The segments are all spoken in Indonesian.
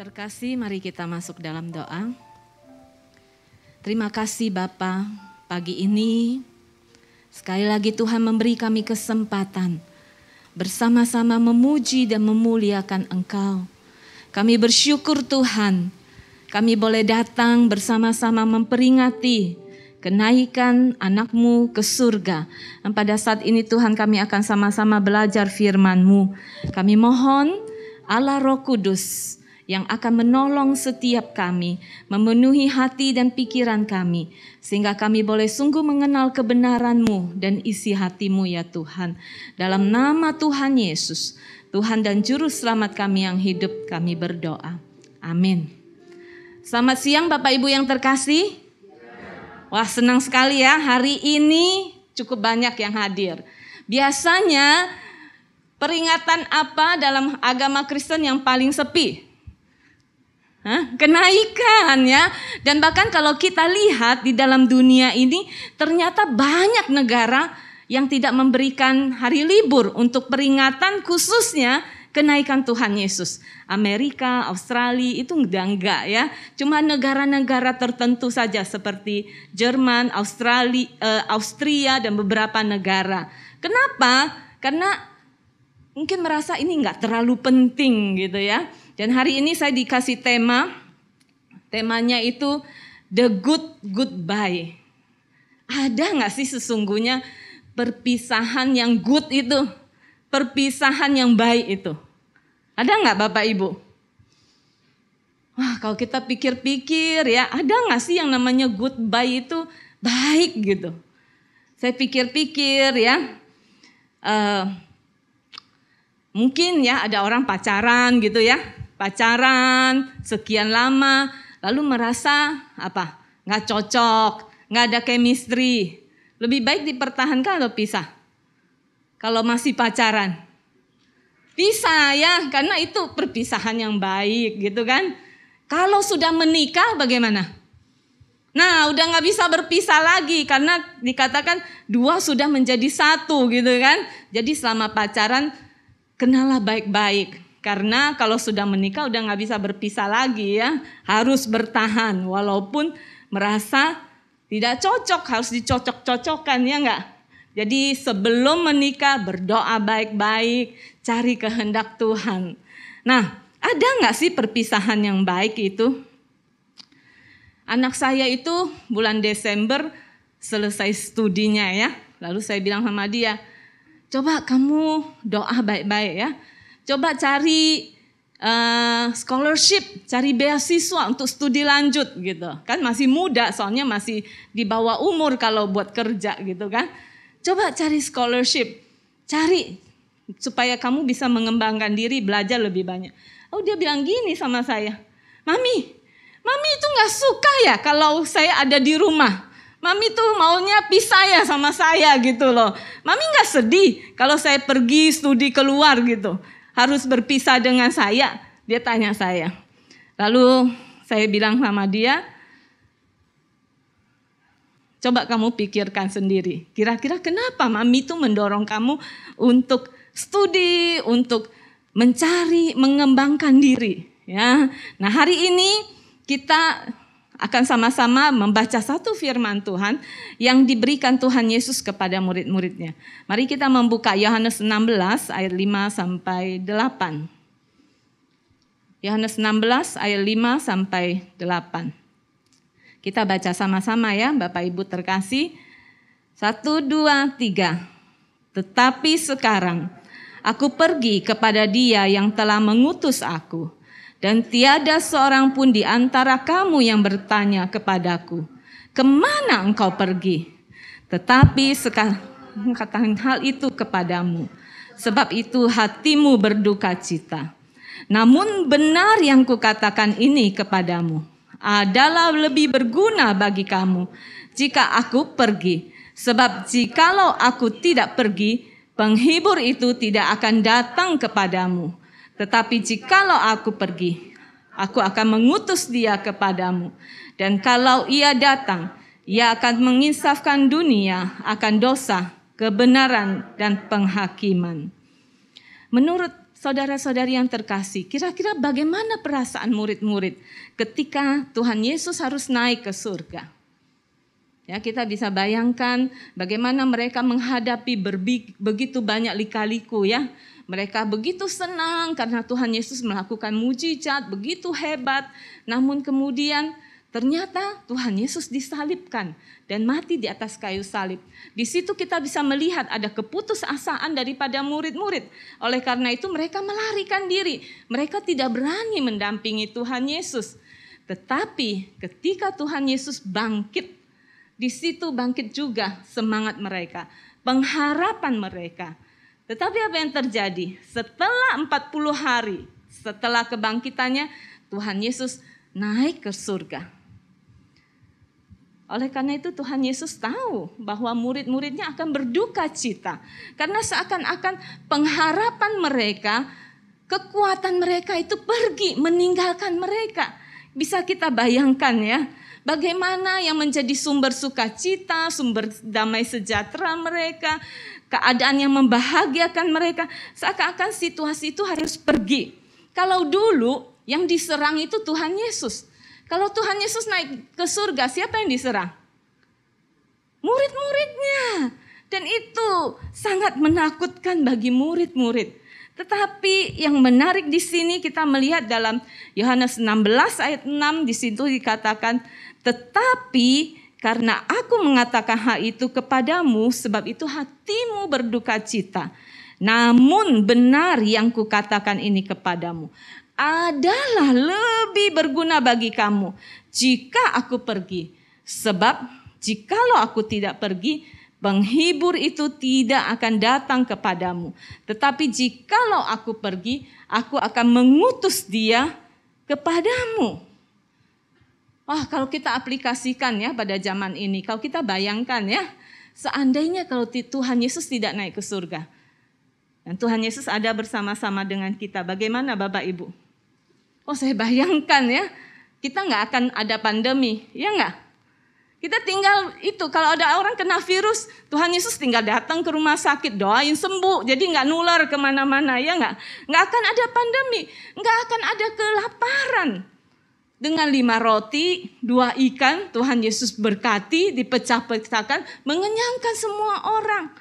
Terkasih, mari kita masuk dalam doa. Terima kasih Bapa, pagi ini sekali lagi Tuhan memberi kami kesempatan bersama-sama memuji dan memuliakan Engkau. Kami bersyukur Tuhan, kami boleh datang bersama-sama memperingati kenaikan anakmu ke surga. Dan pada saat ini Tuhan kami akan sama-sama belajar firman-Mu. Kami mohon Allah Roh Kudus yang akan menolong setiap kami, memenuhi hati dan pikiran kami, sehingga kami boleh sungguh mengenal kebenaran-Mu dan isi hatimu ya Tuhan. Dalam nama Tuhan Yesus, Tuhan dan Juru Selamat kami yang hidup, kami berdoa. Amin. Selamat siang Bapak Ibu yang terkasih. Wah senang sekali ya, hari ini cukup banyak yang hadir. Biasanya peringatan apa dalam agama Kristen yang paling sepi? Kenaikan ya. Dan bahkan kalau kita lihat di dalam dunia ini ternyata banyak negara yang tidak memberikan hari libur untuk peringatan khususnya kenaikan Tuhan Yesus. Amerika, Australia itu udah enggak ya. Cuma negara-negara tertentu saja seperti Jerman, Australia, eh, Austria dan beberapa negara. Kenapa? Karena mungkin merasa ini enggak terlalu penting gitu ya. Dan hari ini saya dikasih tema, temanya itu The Good Goodbye. Ada nggak sih sesungguhnya perpisahan yang good itu, perpisahan yang baik itu? Ada nggak Bapak Ibu? Wah kalau kita pikir-pikir ya, ada nggak sih yang namanya goodbye itu baik gitu? Saya pikir-pikir ya, uh, mungkin ya ada orang pacaran gitu ya, pacaran sekian lama, lalu merasa apa? Nggak cocok, nggak ada chemistry. Lebih baik dipertahankan atau pisah? Kalau masih pacaran, pisah ya, karena itu perpisahan yang baik gitu kan. Kalau sudah menikah bagaimana? Nah, udah nggak bisa berpisah lagi karena dikatakan dua sudah menjadi satu gitu kan. Jadi selama pacaran kenalah baik-baik. Karena kalau sudah menikah udah nggak bisa berpisah lagi ya, harus bertahan walaupun merasa tidak cocok harus dicocok-cocokkan ya nggak. Jadi sebelum menikah berdoa baik-baik, cari kehendak Tuhan. Nah, ada nggak sih perpisahan yang baik itu? Anak saya itu bulan Desember selesai studinya ya. Lalu saya bilang sama dia, coba kamu doa baik-baik ya coba cari uh, scholarship, cari beasiswa untuk studi lanjut gitu. Kan masih muda soalnya masih di bawah umur kalau buat kerja gitu kan. Coba cari scholarship, cari supaya kamu bisa mengembangkan diri, belajar lebih banyak. Oh dia bilang gini sama saya, Mami, Mami itu nggak suka ya kalau saya ada di rumah. Mami tuh maunya pisah ya sama saya gitu loh. Mami nggak sedih kalau saya pergi studi keluar gitu harus berpisah dengan saya? Dia tanya saya. Lalu saya bilang sama dia, coba kamu pikirkan sendiri. Kira-kira kenapa mami itu mendorong kamu untuk studi, untuk mencari, mengembangkan diri. Ya, nah hari ini kita akan sama-sama membaca satu firman Tuhan yang diberikan Tuhan Yesus kepada murid-muridnya. Mari kita membuka Yohanes 16 ayat 5 sampai 8. Yohanes 16 ayat 5 sampai 8. Kita baca sama-sama ya Bapak Ibu terkasih. Satu, dua, tiga. Tetapi sekarang aku pergi kepada dia yang telah mengutus aku dan tiada seorang pun di antara kamu yang bertanya kepadaku, ke mana engkau pergi? Tetapi sekarang katakan hal itu kepadamu, sebab itu hatimu berduka cita. Namun benar yang kukatakan ini kepadamu adalah lebih berguna bagi kamu jika aku pergi. Sebab jikalau aku tidak pergi, penghibur itu tidak akan datang kepadamu. Tetapi jikalau aku pergi, aku akan mengutus dia kepadamu. Dan kalau ia datang, ia akan menginsafkan dunia akan dosa, kebenaran, dan penghakiman. Menurut saudara-saudari yang terkasih, kira-kira bagaimana perasaan murid-murid ketika Tuhan Yesus harus naik ke surga? Ya, kita bisa bayangkan bagaimana mereka menghadapi begitu banyak lika-liku ya. Mereka begitu senang karena Tuhan Yesus melakukan mujizat begitu hebat. Namun kemudian ternyata Tuhan Yesus disalibkan dan mati di atas kayu salib. Di situ kita bisa melihat ada keputusasaan daripada murid-murid. Oleh karena itu mereka melarikan diri. Mereka tidak berani mendampingi Tuhan Yesus. Tetapi ketika Tuhan Yesus bangkit di situ bangkit juga semangat mereka, pengharapan mereka. Tetapi apa yang terjadi? Setelah 40 hari, setelah kebangkitannya, Tuhan Yesus naik ke surga. Oleh karena itu Tuhan Yesus tahu bahwa murid-muridnya akan berduka cita. Karena seakan-akan pengharapan mereka, kekuatan mereka itu pergi meninggalkan mereka. Bisa kita bayangkan ya, Bagaimana yang menjadi sumber sukacita, sumber damai sejahtera mereka, keadaan yang membahagiakan mereka, seakan-akan situasi itu harus pergi. Kalau dulu yang diserang itu Tuhan Yesus. Kalau Tuhan Yesus naik ke surga, siapa yang diserang? Murid-muridnya. Dan itu sangat menakutkan bagi murid-murid. Tetapi yang menarik di sini kita melihat dalam Yohanes 16 ayat 6 di situ dikatakan tetapi karena aku mengatakan hal itu kepadamu, sebab itu hatimu berduka cita. Namun benar yang kukatakan ini kepadamu adalah lebih berguna bagi kamu jika aku pergi. Sebab jikalau aku tidak pergi, penghibur itu tidak akan datang kepadamu. Tetapi jikalau aku pergi, aku akan mengutus dia kepadamu. Wah, kalau kita aplikasikan ya pada zaman ini, kalau kita bayangkan ya, seandainya kalau Tuhan Yesus tidak naik ke surga, dan Tuhan Yesus ada bersama-sama dengan kita, bagaimana Bapak Ibu? Oh, saya bayangkan ya, kita nggak akan ada pandemi, ya nggak? Kita tinggal itu, kalau ada orang kena virus, Tuhan Yesus tinggal datang ke rumah sakit, doain sembuh, jadi nggak nular ke mana-mana, ya nggak? Nggak akan ada pandemi, nggak akan ada kelaparan, dengan lima roti, dua ikan, Tuhan Yesus berkati, dipecah-pecahkan, mengenyangkan semua orang.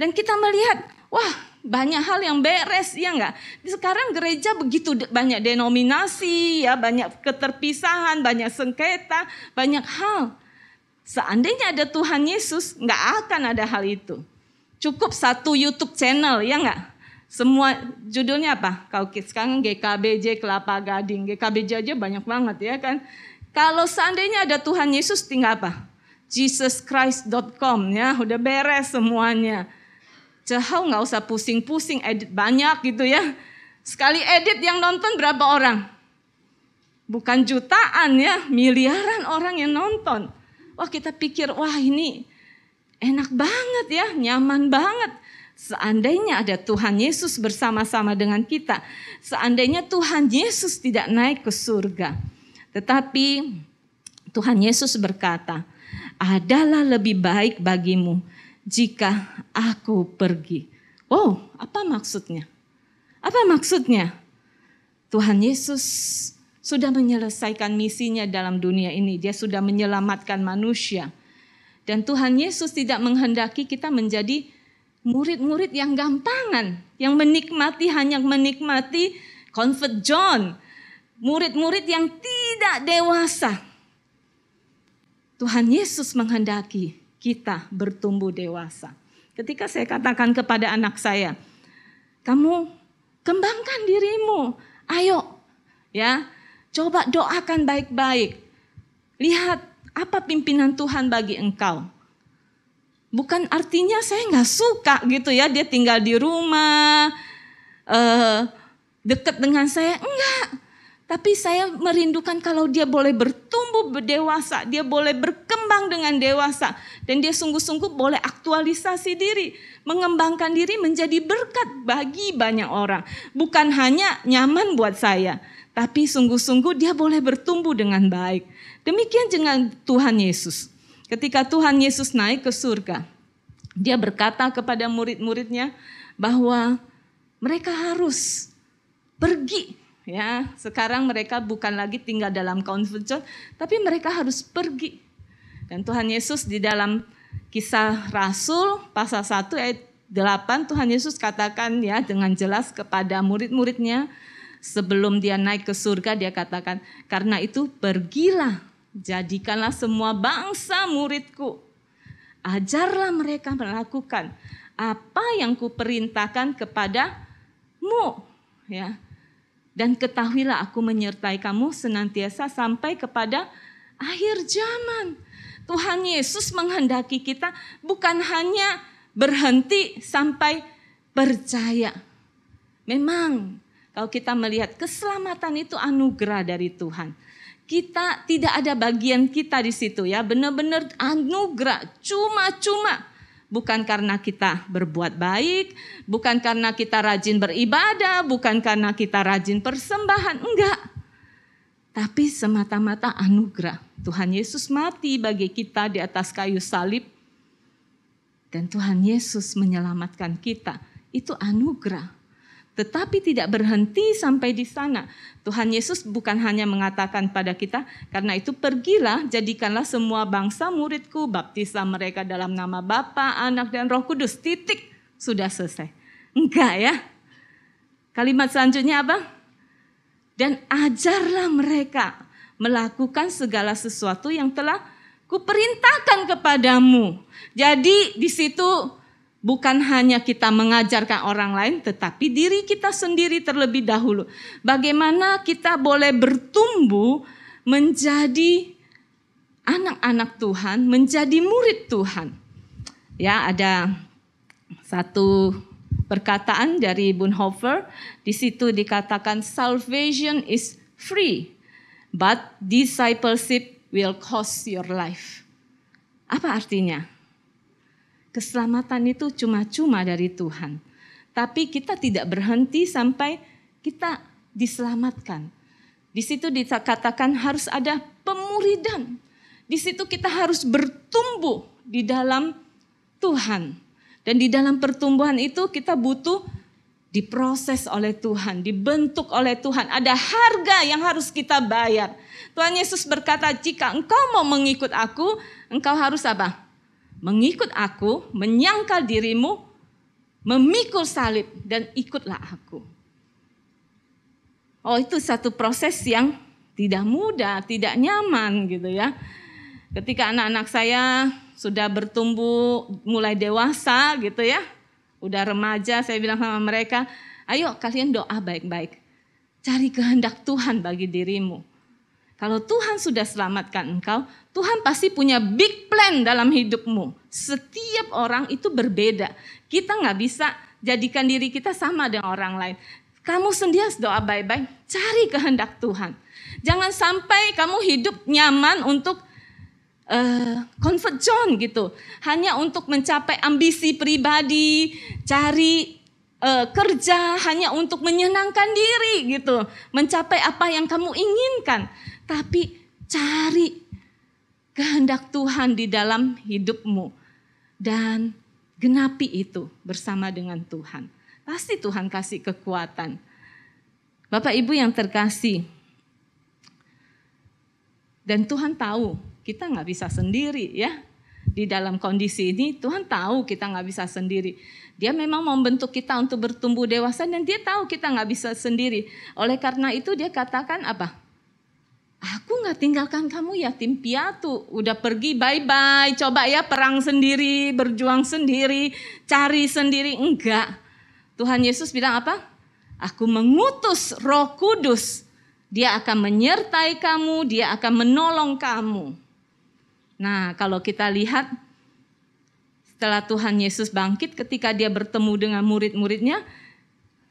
Dan kita melihat, wah banyak hal yang beres, ya enggak? Sekarang gereja begitu banyak denominasi, ya banyak keterpisahan, banyak sengketa, banyak hal. Seandainya ada Tuhan Yesus, enggak akan ada hal itu. Cukup satu YouTube channel, ya enggak? Semua judulnya apa? Kalau sekarang GKBJ Kelapa Gading, GKBJ aja banyak banget ya kan. Kalau seandainya ada Tuhan Yesus tinggal apa? JesusChrist.com ya, udah beres semuanya. Jauh nggak usah pusing-pusing edit banyak gitu ya. Sekali edit yang nonton berapa orang? Bukan jutaan ya, miliaran orang yang nonton. Wah kita pikir, wah ini enak banget ya, nyaman banget. Seandainya ada Tuhan Yesus bersama-sama dengan kita, seandainya Tuhan Yesus tidak naik ke surga, tetapi Tuhan Yesus berkata, "Adalah lebih baik bagimu jika aku pergi." Wow, apa maksudnya? Apa maksudnya? Tuhan Yesus sudah menyelesaikan misinya dalam dunia ini. Dia sudah menyelamatkan manusia. Dan Tuhan Yesus tidak menghendaki kita menjadi murid-murid yang gampangan, yang menikmati hanya menikmati convert John, murid-murid yang tidak dewasa. Tuhan Yesus menghendaki kita bertumbuh dewasa. Ketika saya katakan kepada anak saya, kamu kembangkan dirimu, ayo ya, coba doakan baik-baik. Lihat apa pimpinan Tuhan bagi engkau bukan artinya saya nggak suka gitu ya dia tinggal di rumah uh, dekat dengan saya enggak tapi saya merindukan kalau dia boleh bertumbuh berdewasa, dia boleh berkembang dengan dewasa dan dia sungguh-sungguh boleh aktualisasi diri, mengembangkan diri menjadi berkat bagi banyak orang. Bukan hanya nyaman buat saya, tapi sungguh-sungguh dia boleh bertumbuh dengan baik. Demikian dengan Tuhan Yesus. Ketika Tuhan Yesus naik ke surga, dia berkata kepada murid-muridnya bahwa Mereka harus pergi ya. Sekarang mereka bukan lagi tinggal dalam comfort tapi mereka harus pergi. Dan Tuhan Yesus di dalam kisah Rasul pasal 1 ayat 8 Tuhan Yesus katakan ya dengan jelas kepada murid-muridnya sebelum dia naik ke surga dia katakan karena itu pergilah jadikanlah semua bangsa muridku ajarlah mereka melakukan apa yang kuperintahkan kepadamu ya dan ketahuilah aku menyertai kamu senantiasa sampai kepada akhir zaman Tuhan Yesus menghendaki kita bukan hanya berhenti sampai percaya. Memang kalau kita melihat keselamatan itu anugerah dari Tuhan. Kita tidak ada bagian kita di situ ya, benar-benar anugerah, cuma-cuma. Bukan karena kita berbuat baik, bukan karena kita rajin beribadah, bukan karena kita rajin persembahan, enggak. Tapi semata-mata anugerah. Tuhan Yesus mati bagi kita di atas kayu salib dan Tuhan Yesus menyelamatkan kita. Itu anugerah. Tetapi tidak berhenti sampai di sana. Tuhan Yesus bukan hanya mengatakan pada kita, karena itu pergilah, jadikanlah semua bangsa muridku, baptislah mereka dalam nama Bapa, Anak, dan Roh Kudus. Titik, sudah selesai. Enggak ya. Kalimat selanjutnya apa? Dan ajarlah mereka melakukan segala sesuatu yang telah kuperintahkan kepadamu. Jadi di situ bukan hanya kita mengajarkan orang lain, tetapi diri kita sendiri terlebih dahulu. Bagaimana kita boleh bertumbuh menjadi anak-anak Tuhan, menjadi murid Tuhan. Ya, ada satu perkataan dari Bonhoeffer, di situ dikatakan salvation is free, but discipleship will cost your life. Apa artinya? Keselamatan itu cuma-cuma dari Tuhan. Tapi kita tidak berhenti sampai kita diselamatkan. Di situ dikatakan harus ada pemuridan. Di situ kita harus bertumbuh di dalam Tuhan. Dan di dalam pertumbuhan itu kita butuh diproses oleh Tuhan, dibentuk oleh Tuhan. Ada harga yang harus kita bayar. Tuhan Yesus berkata, jika engkau mau mengikut aku, engkau harus apa? Mengikut aku, menyangkal dirimu, memikul salib, dan ikutlah aku. Oh itu satu proses yang tidak mudah, tidak nyaman gitu ya. Ketika anak-anak saya sudah bertumbuh mulai dewasa gitu ya, udah remaja saya bilang sama mereka, ayo kalian doa baik-baik. Cari kehendak Tuhan bagi dirimu. Kalau Tuhan sudah selamatkan engkau, Tuhan pasti punya big plan dalam hidupmu. Setiap orang itu berbeda. Kita nggak bisa jadikan diri kita sama dengan orang lain. Kamu sendiri doa baik-baik, cari kehendak Tuhan. Jangan sampai kamu hidup nyaman untuk uh, comfort zone gitu. Hanya untuk mencapai ambisi pribadi, cari uh, kerja hanya untuk menyenangkan diri gitu. Mencapai apa yang kamu inginkan tapi cari kehendak Tuhan di dalam hidupmu dan genapi itu bersama dengan Tuhan. Pasti Tuhan kasih kekuatan. Bapak Ibu yang terkasih, dan Tuhan tahu kita nggak bisa sendiri ya di dalam kondisi ini Tuhan tahu kita nggak bisa sendiri. Dia memang membentuk kita untuk bertumbuh dewasa dan dia tahu kita nggak bisa sendiri. Oleh karena itu dia katakan apa? Aku nggak tinggalkan kamu yatim piatu. Udah pergi bye-bye. Coba ya perang sendiri, berjuang sendiri, cari sendiri. Enggak. Tuhan Yesus bilang apa? Aku mengutus roh kudus. Dia akan menyertai kamu, dia akan menolong kamu. Nah kalau kita lihat setelah Tuhan Yesus bangkit ketika dia bertemu dengan murid-muridnya,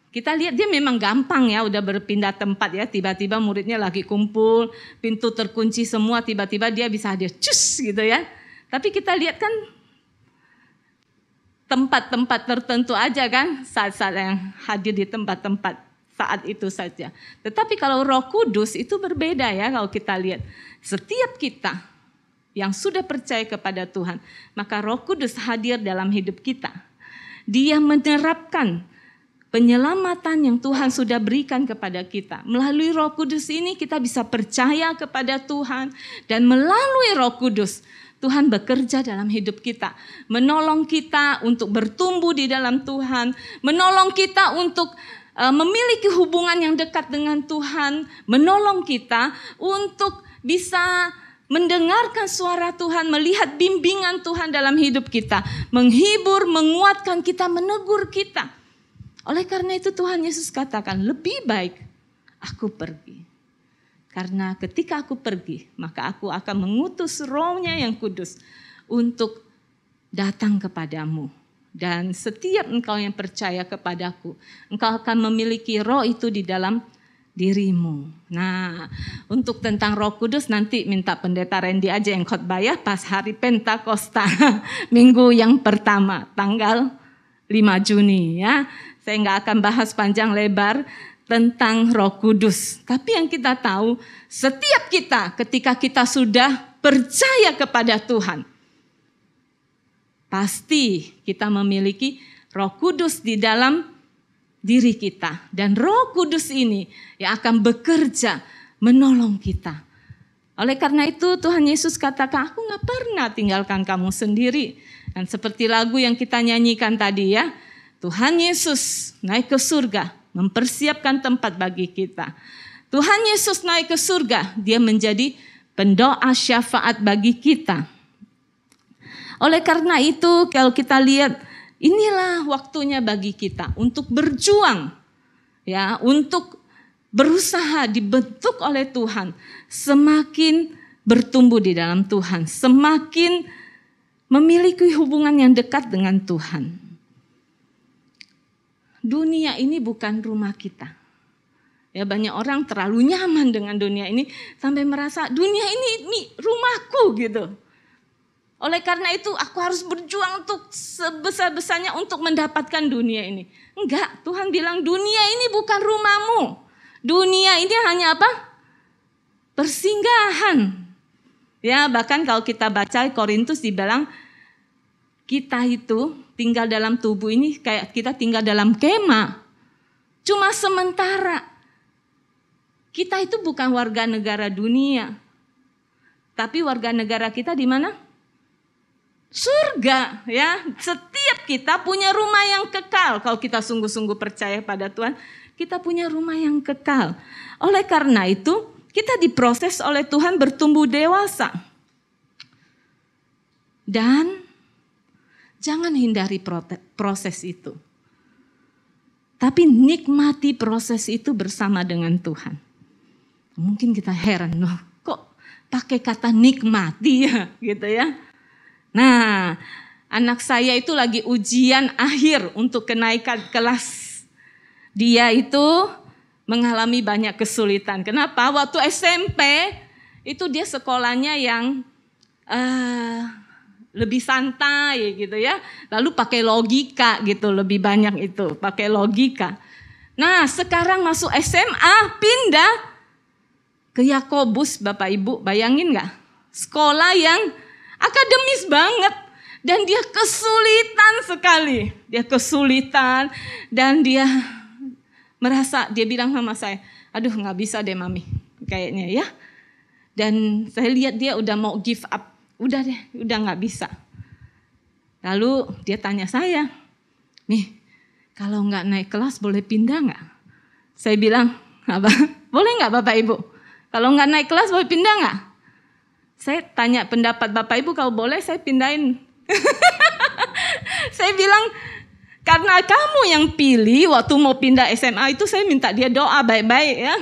kita lihat dia memang gampang ya udah berpindah tempat ya. Tiba-tiba muridnya lagi kumpul pintu terkunci semua tiba-tiba dia bisa hadir. Cus gitu ya. Tapi kita lihat kan tempat-tempat tertentu aja kan saat-saat yang hadir di tempat-tempat saat itu saja. Tetapi kalau Roh Kudus itu berbeda ya kalau kita lihat. Setiap kita yang sudah percaya kepada Tuhan maka Roh Kudus hadir dalam hidup kita. Dia menerapkan penyelamatan yang Tuhan sudah berikan kepada kita. Melalui Roh Kudus ini kita bisa percaya kepada Tuhan dan melalui Roh Kudus Tuhan bekerja dalam hidup kita, menolong kita untuk bertumbuh di dalam Tuhan, menolong kita untuk uh, memiliki hubungan yang dekat dengan Tuhan, menolong kita untuk bisa mendengarkan suara Tuhan, melihat bimbingan Tuhan dalam hidup kita, menghibur, menguatkan kita, menegur kita. Oleh karena itu Tuhan Yesus katakan, lebih baik aku pergi karena ketika aku pergi, maka aku akan mengutus rohnya yang kudus untuk datang kepadamu. Dan setiap engkau yang percaya kepadaku, engkau akan memiliki roh itu di dalam dirimu. Nah, untuk tentang Roh Kudus nanti minta pendeta Randy aja yang khotbah ya pas hari Pentakosta minggu yang pertama tanggal 5 Juni ya. Saya nggak akan bahas panjang lebar tentang Roh Kudus. Tapi yang kita tahu, setiap kita ketika kita sudah percaya kepada Tuhan, pasti kita memiliki Roh Kudus di dalam diri kita, dan Roh Kudus ini yang akan bekerja menolong kita. Oleh karena itu Tuhan Yesus katakan, aku nggak pernah tinggalkan kamu sendiri. Dan seperti lagu yang kita nyanyikan tadi ya, Tuhan Yesus naik ke surga, mempersiapkan tempat bagi kita. Tuhan Yesus naik ke surga, dia menjadi pendoa syafaat bagi kita. Oleh karena itu, kalau kita lihat inilah waktunya bagi kita untuk berjuang ya, untuk berusaha dibentuk oleh Tuhan, semakin bertumbuh di dalam Tuhan, semakin memiliki hubungan yang dekat dengan Tuhan dunia ini bukan rumah kita. Ya banyak orang terlalu nyaman dengan dunia ini sampai merasa dunia ini, ini rumahku gitu. Oleh karena itu aku harus berjuang untuk sebesar-besarnya untuk mendapatkan dunia ini. Enggak, Tuhan bilang dunia ini bukan rumahmu. Dunia ini hanya apa? Persinggahan. Ya, bahkan kalau kita baca Korintus dibilang kita itu tinggal dalam tubuh ini kayak kita tinggal dalam kemah. Cuma sementara. Kita itu bukan warga negara dunia. Tapi warga negara kita di mana? Surga ya. Setiap kita punya rumah yang kekal. Kalau kita sungguh-sungguh percaya pada Tuhan, kita punya rumah yang kekal. Oleh karena itu, kita diproses oleh Tuhan bertumbuh dewasa. Dan Jangan hindari proses itu. Tapi nikmati proses itu bersama dengan Tuhan. Mungkin kita heran, loh, kok pakai kata nikmati ya gitu ya. Nah, anak saya itu lagi ujian akhir untuk kenaikan kelas. Dia itu mengalami banyak kesulitan. Kenapa? Waktu SMP itu dia sekolahnya yang uh, lebih santai gitu ya. Lalu pakai logika gitu, lebih banyak itu, pakai logika. Nah, sekarang masuk SMA, pindah ke Yakobus, Bapak Ibu, bayangin nggak? Sekolah yang akademis banget dan dia kesulitan sekali. Dia kesulitan dan dia merasa dia bilang sama saya, "Aduh, nggak bisa deh, Mami." Kayaknya ya. Dan saya lihat dia udah mau give up udah deh, udah nggak bisa. Lalu dia tanya saya, nih kalau nggak naik kelas boleh pindah nggak? Saya bilang, apa? Boleh nggak Bapak Ibu? Kalau nggak naik kelas boleh pindah nggak? Saya tanya pendapat Bapak Ibu kalau boleh saya pindahin. saya bilang karena kamu yang pilih waktu mau pindah SMA itu saya minta dia doa baik-baik ya.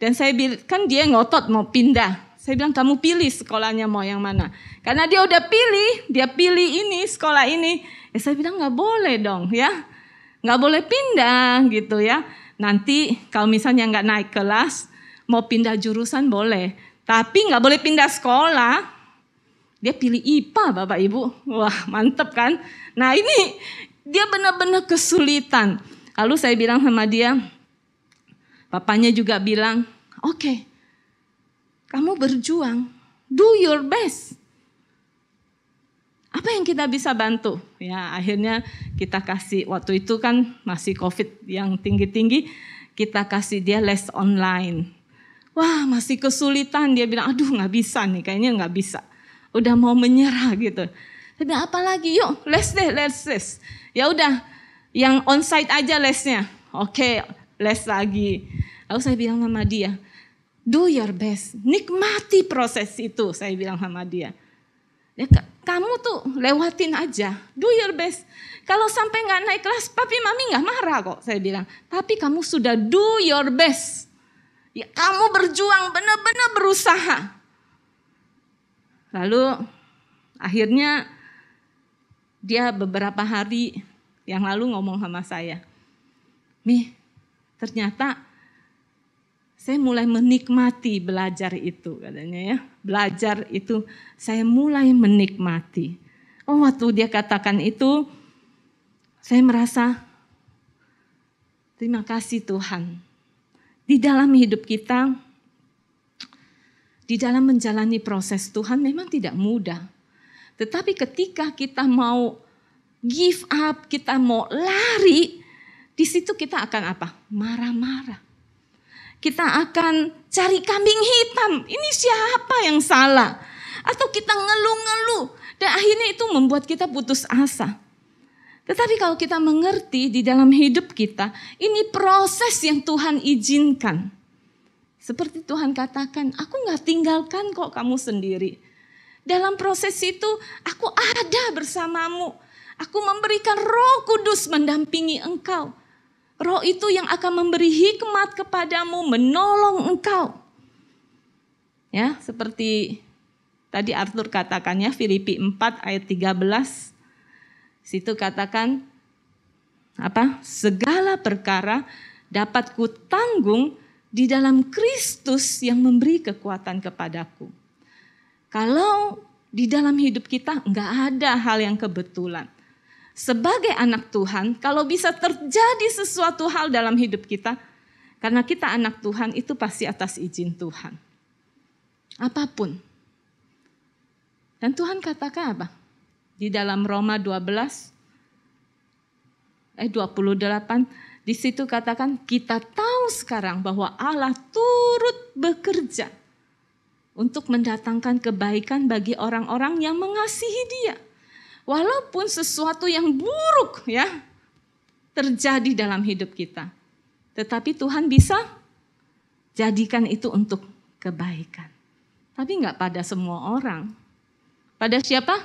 Dan saya bilang kan dia ngotot mau pindah. Saya bilang kamu pilih sekolahnya mau yang mana. Karena dia udah pilih, dia pilih ini sekolah ini. Ya saya bilang nggak boleh dong ya, nggak boleh pindah gitu ya. Nanti kalau misalnya nggak naik kelas, mau pindah jurusan boleh. Tapi nggak boleh pindah sekolah. Dia pilih IPA Bapak Ibu. Wah mantep kan. Nah ini dia benar-benar kesulitan. Lalu saya bilang sama dia, papanya juga bilang, oke okay, kamu berjuang. Do your best. Apa yang kita bisa bantu? Ya, akhirnya kita kasih waktu itu kan masih Covid yang tinggi-tinggi, kita kasih dia les online. Wah, masih kesulitan dia bilang, aduh nggak bisa nih, kayaknya nggak bisa. Udah mau menyerah gitu. Tapi apa lagi? Yuk, les deh, les les. Ya udah, yang onsite aja lesnya. Oke, les lagi. Lalu saya bilang sama dia, do your best, nikmati proses itu. Saya bilang sama dia. Ya, kamu tuh lewatin aja, do your best. Kalau sampai nggak naik kelas, papi mami nggak marah kok. Saya bilang, tapi kamu sudah do your best. Ya, kamu berjuang benar-benar berusaha. Lalu akhirnya dia beberapa hari yang lalu ngomong sama saya, Mi, ternyata saya mulai menikmati belajar itu katanya ya. Belajar itu saya mulai menikmati. Oh waktu dia katakan itu saya merasa terima kasih Tuhan. Di dalam hidup kita, di dalam menjalani proses Tuhan memang tidak mudah. Tetapi ketika kita mau give up, kita mau lari, di situ kita akan apa? Marah-marah kita akan cari kambing hitam. Ini siapa yang salah? Atau kita ngeluh-ngeluh dan akhirnya itu membuat kita putus asa. Tetapi kalau kita mengerti di dalam hidup kita, ini proses yang Tuhan izinkan. Seperti Tuhan katakan, aku gak tinggalkan kok kamu sendiri. Dalam proses itu, aku ada bersamamu. Aku memberikan roh kudus mendampingi engkau. Roh itu yang akan memberi hikmat kepadamu, menolong engkau. Ya, seperti tadi Arthur katakannya Filipi 4 ayat 13. Situ katakan apa? Segala perkara dapat kutanggung di dalam Kristus yang memberi kekuatan kepadaku. Kalau di dalam hidup kita nggak ada hal yang kebetulan sebagai anak Tuhan, kalau bisa terjadi sesuatu hal dalam hidup kita, karena kita anak Tuhan itu pasti atas izin Tuhan. Apa pun. Dan Tuhan katakan apa? Di dalam Roma 12 eh 28 di situ katakan kita tahu sekarang bahwa Allah turut bekerja untuk mendatangkan kebaikan bagi orang-orang yang mengasihi Dia. Walaupun sesuatu yang buruk ya terjadi dalam hidup kita. Tetapi Tuhan bisa jadikan itu untuk kebaikan. Tapi nggak pada semua orang. Pada siapa?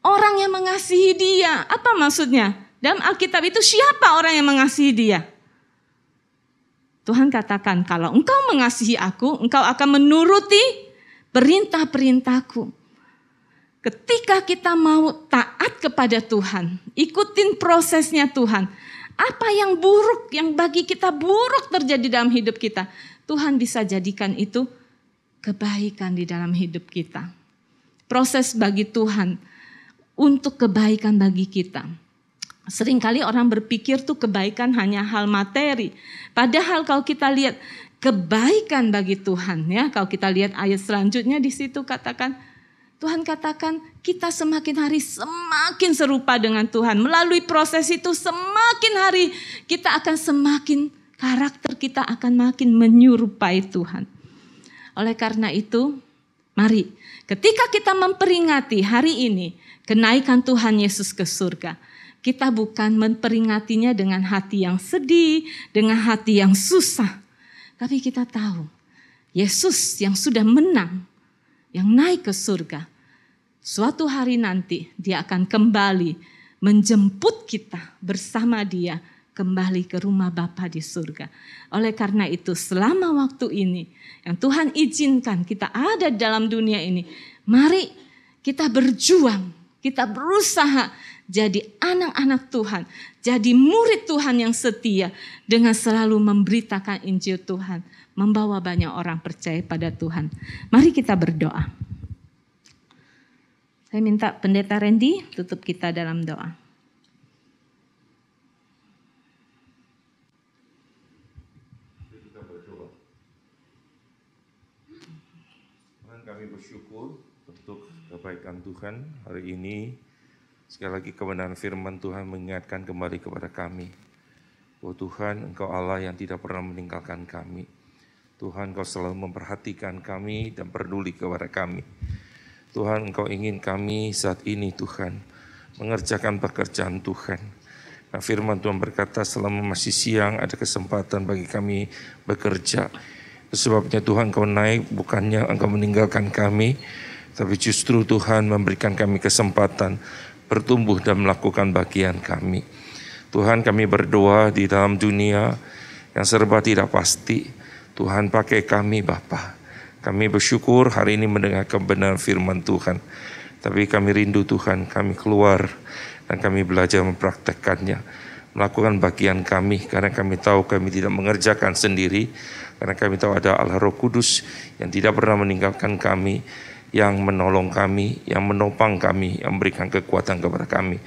Orang yang mengasihi dia. Apa maksudnya? Dalam Alkitab itu siapa orang yang mengasihi dia? Tuhan katakan, kalau engkau mengasihi aku, engkau akan menuruti perintah-perintahku. Ketika kita mau taat kepada Tuhan, ikutin prosesnya Tuhan. Apa yang buruk, yang bagi kita buruk terjadi dalam hidup kita, Tuhan bisa jadikan itu kebaikan di dalam hidup kita. Proses bagi Tuhan untuk kebaikan bagi kita. Seringkali orang berpikir tuh kebaikan hanya hal materi. Padahal kalau kita lihat kebaikan bagi Tuhan ya, kalau kita lihat ayat selanjutnya di situ katakan Tuhan katakan kita semakin hari semakin serupa dengan Tuhan. Melalui proses itu semakin hari kita akan semakin karakter kita akan makin menyerupai Tuhan. Oleh karena itu, mari ketika kita memperingati hari ini kenaikan Tuhan Yesus ke surga, kita bukan memperingatinya dengan hati yang sedih, dengan hati yang susah. Tapi kita tahu Yesus yang sudah menang yang naik ke surga. Suatu hari nanti dia akan kembali menjemput kita bersama dia kembali ke rumah Bapa di surga. Oleh karena itu selama waktu ini yang Tuhan izinkan kita ada dalam dunia ini, mari kita berjuang, kita berusaha jadi anak-anak Tuhan, jadi murid Tuhan yang setia dengan selalu memberitakan Injil Tuhan, membawa banyak orang percaya pada Tuhan. Mari kita berdoa. Saya minta pendeta Randy tutup kita dalam doa. Kami bersyukur untuk kebaikan Tuhan hari ini. Sekali lagi kebenaran firman Tuhan mengingatkan kembali kepada kami. Oh Tuhan, Engkau Allah yang tidak pernah meninggalkan kami. Tuhan, Engkau selalu memperhatikan kami dan peduli kepada kami. Tuhan, Engkau ingin kami saat ini Tuhan, mengerjakan pekerjaan Tuhan. Nah, firman Tuhan berkata selama masih siang ada kesempatan bagi kami bekerja. Sebabnya Tuhan Engkau naik bukannya Engkau meninggalkan kami, tapi justru Tuhan memberikan kami kesempatan bertumbuh dan melakukan bagian kami. Tuhan kami berdoa di dalam dunia yang serba tidak pasti. Tuhan pakai kami Bapa. Kami bersyukur hari ini mendengar kebenaran firman Tuhan. Tapi kami rindu Tuhan, kami keluar dan kami belajar mempraktekkannya. Melakukan bagian kami karena kami tahu kami tidak mengerjakan sendiri. Karena kami tahu ada Allah Roh Kudus yang tidak pernah meninggalkan kami, yang menolong kami, yang menopang kami, yang memberikan kekuatan kepada kami.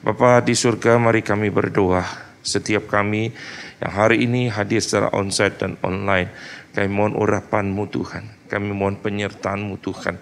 Bapa di surga, mari kami berdoa setiap kami yang hari ini hadir secara onsite dan online. Kami mohon urapanmu Tuhan, kami mohon penyertaanmu Tuhan.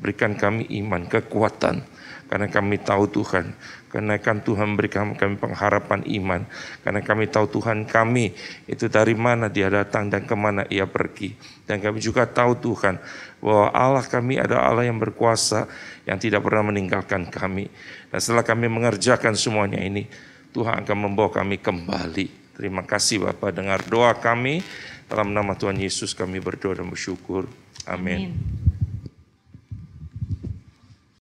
Berikan kami iman, kekuatan, karena kami tahu Tuhan, Kenaikan Tuhan memberikan kami pengharapan iman. Karena kami tahu Tuhan kami itu dari mana dia datang dan ke mana ia pergi. Dan kami juga tahu Tuhan bahwa Allah kami adalah Allah yang berkuasa yang tidak pernah meninggalkan kami. Dan setelah kami mengerjakan semuanya ini, Tuhan akan membawa kami kembali. Terima kasih Bapak dengar doa kami. Dalam nama Tuhan Yesus kami berdoa dan bersyukur. Amin. Amin.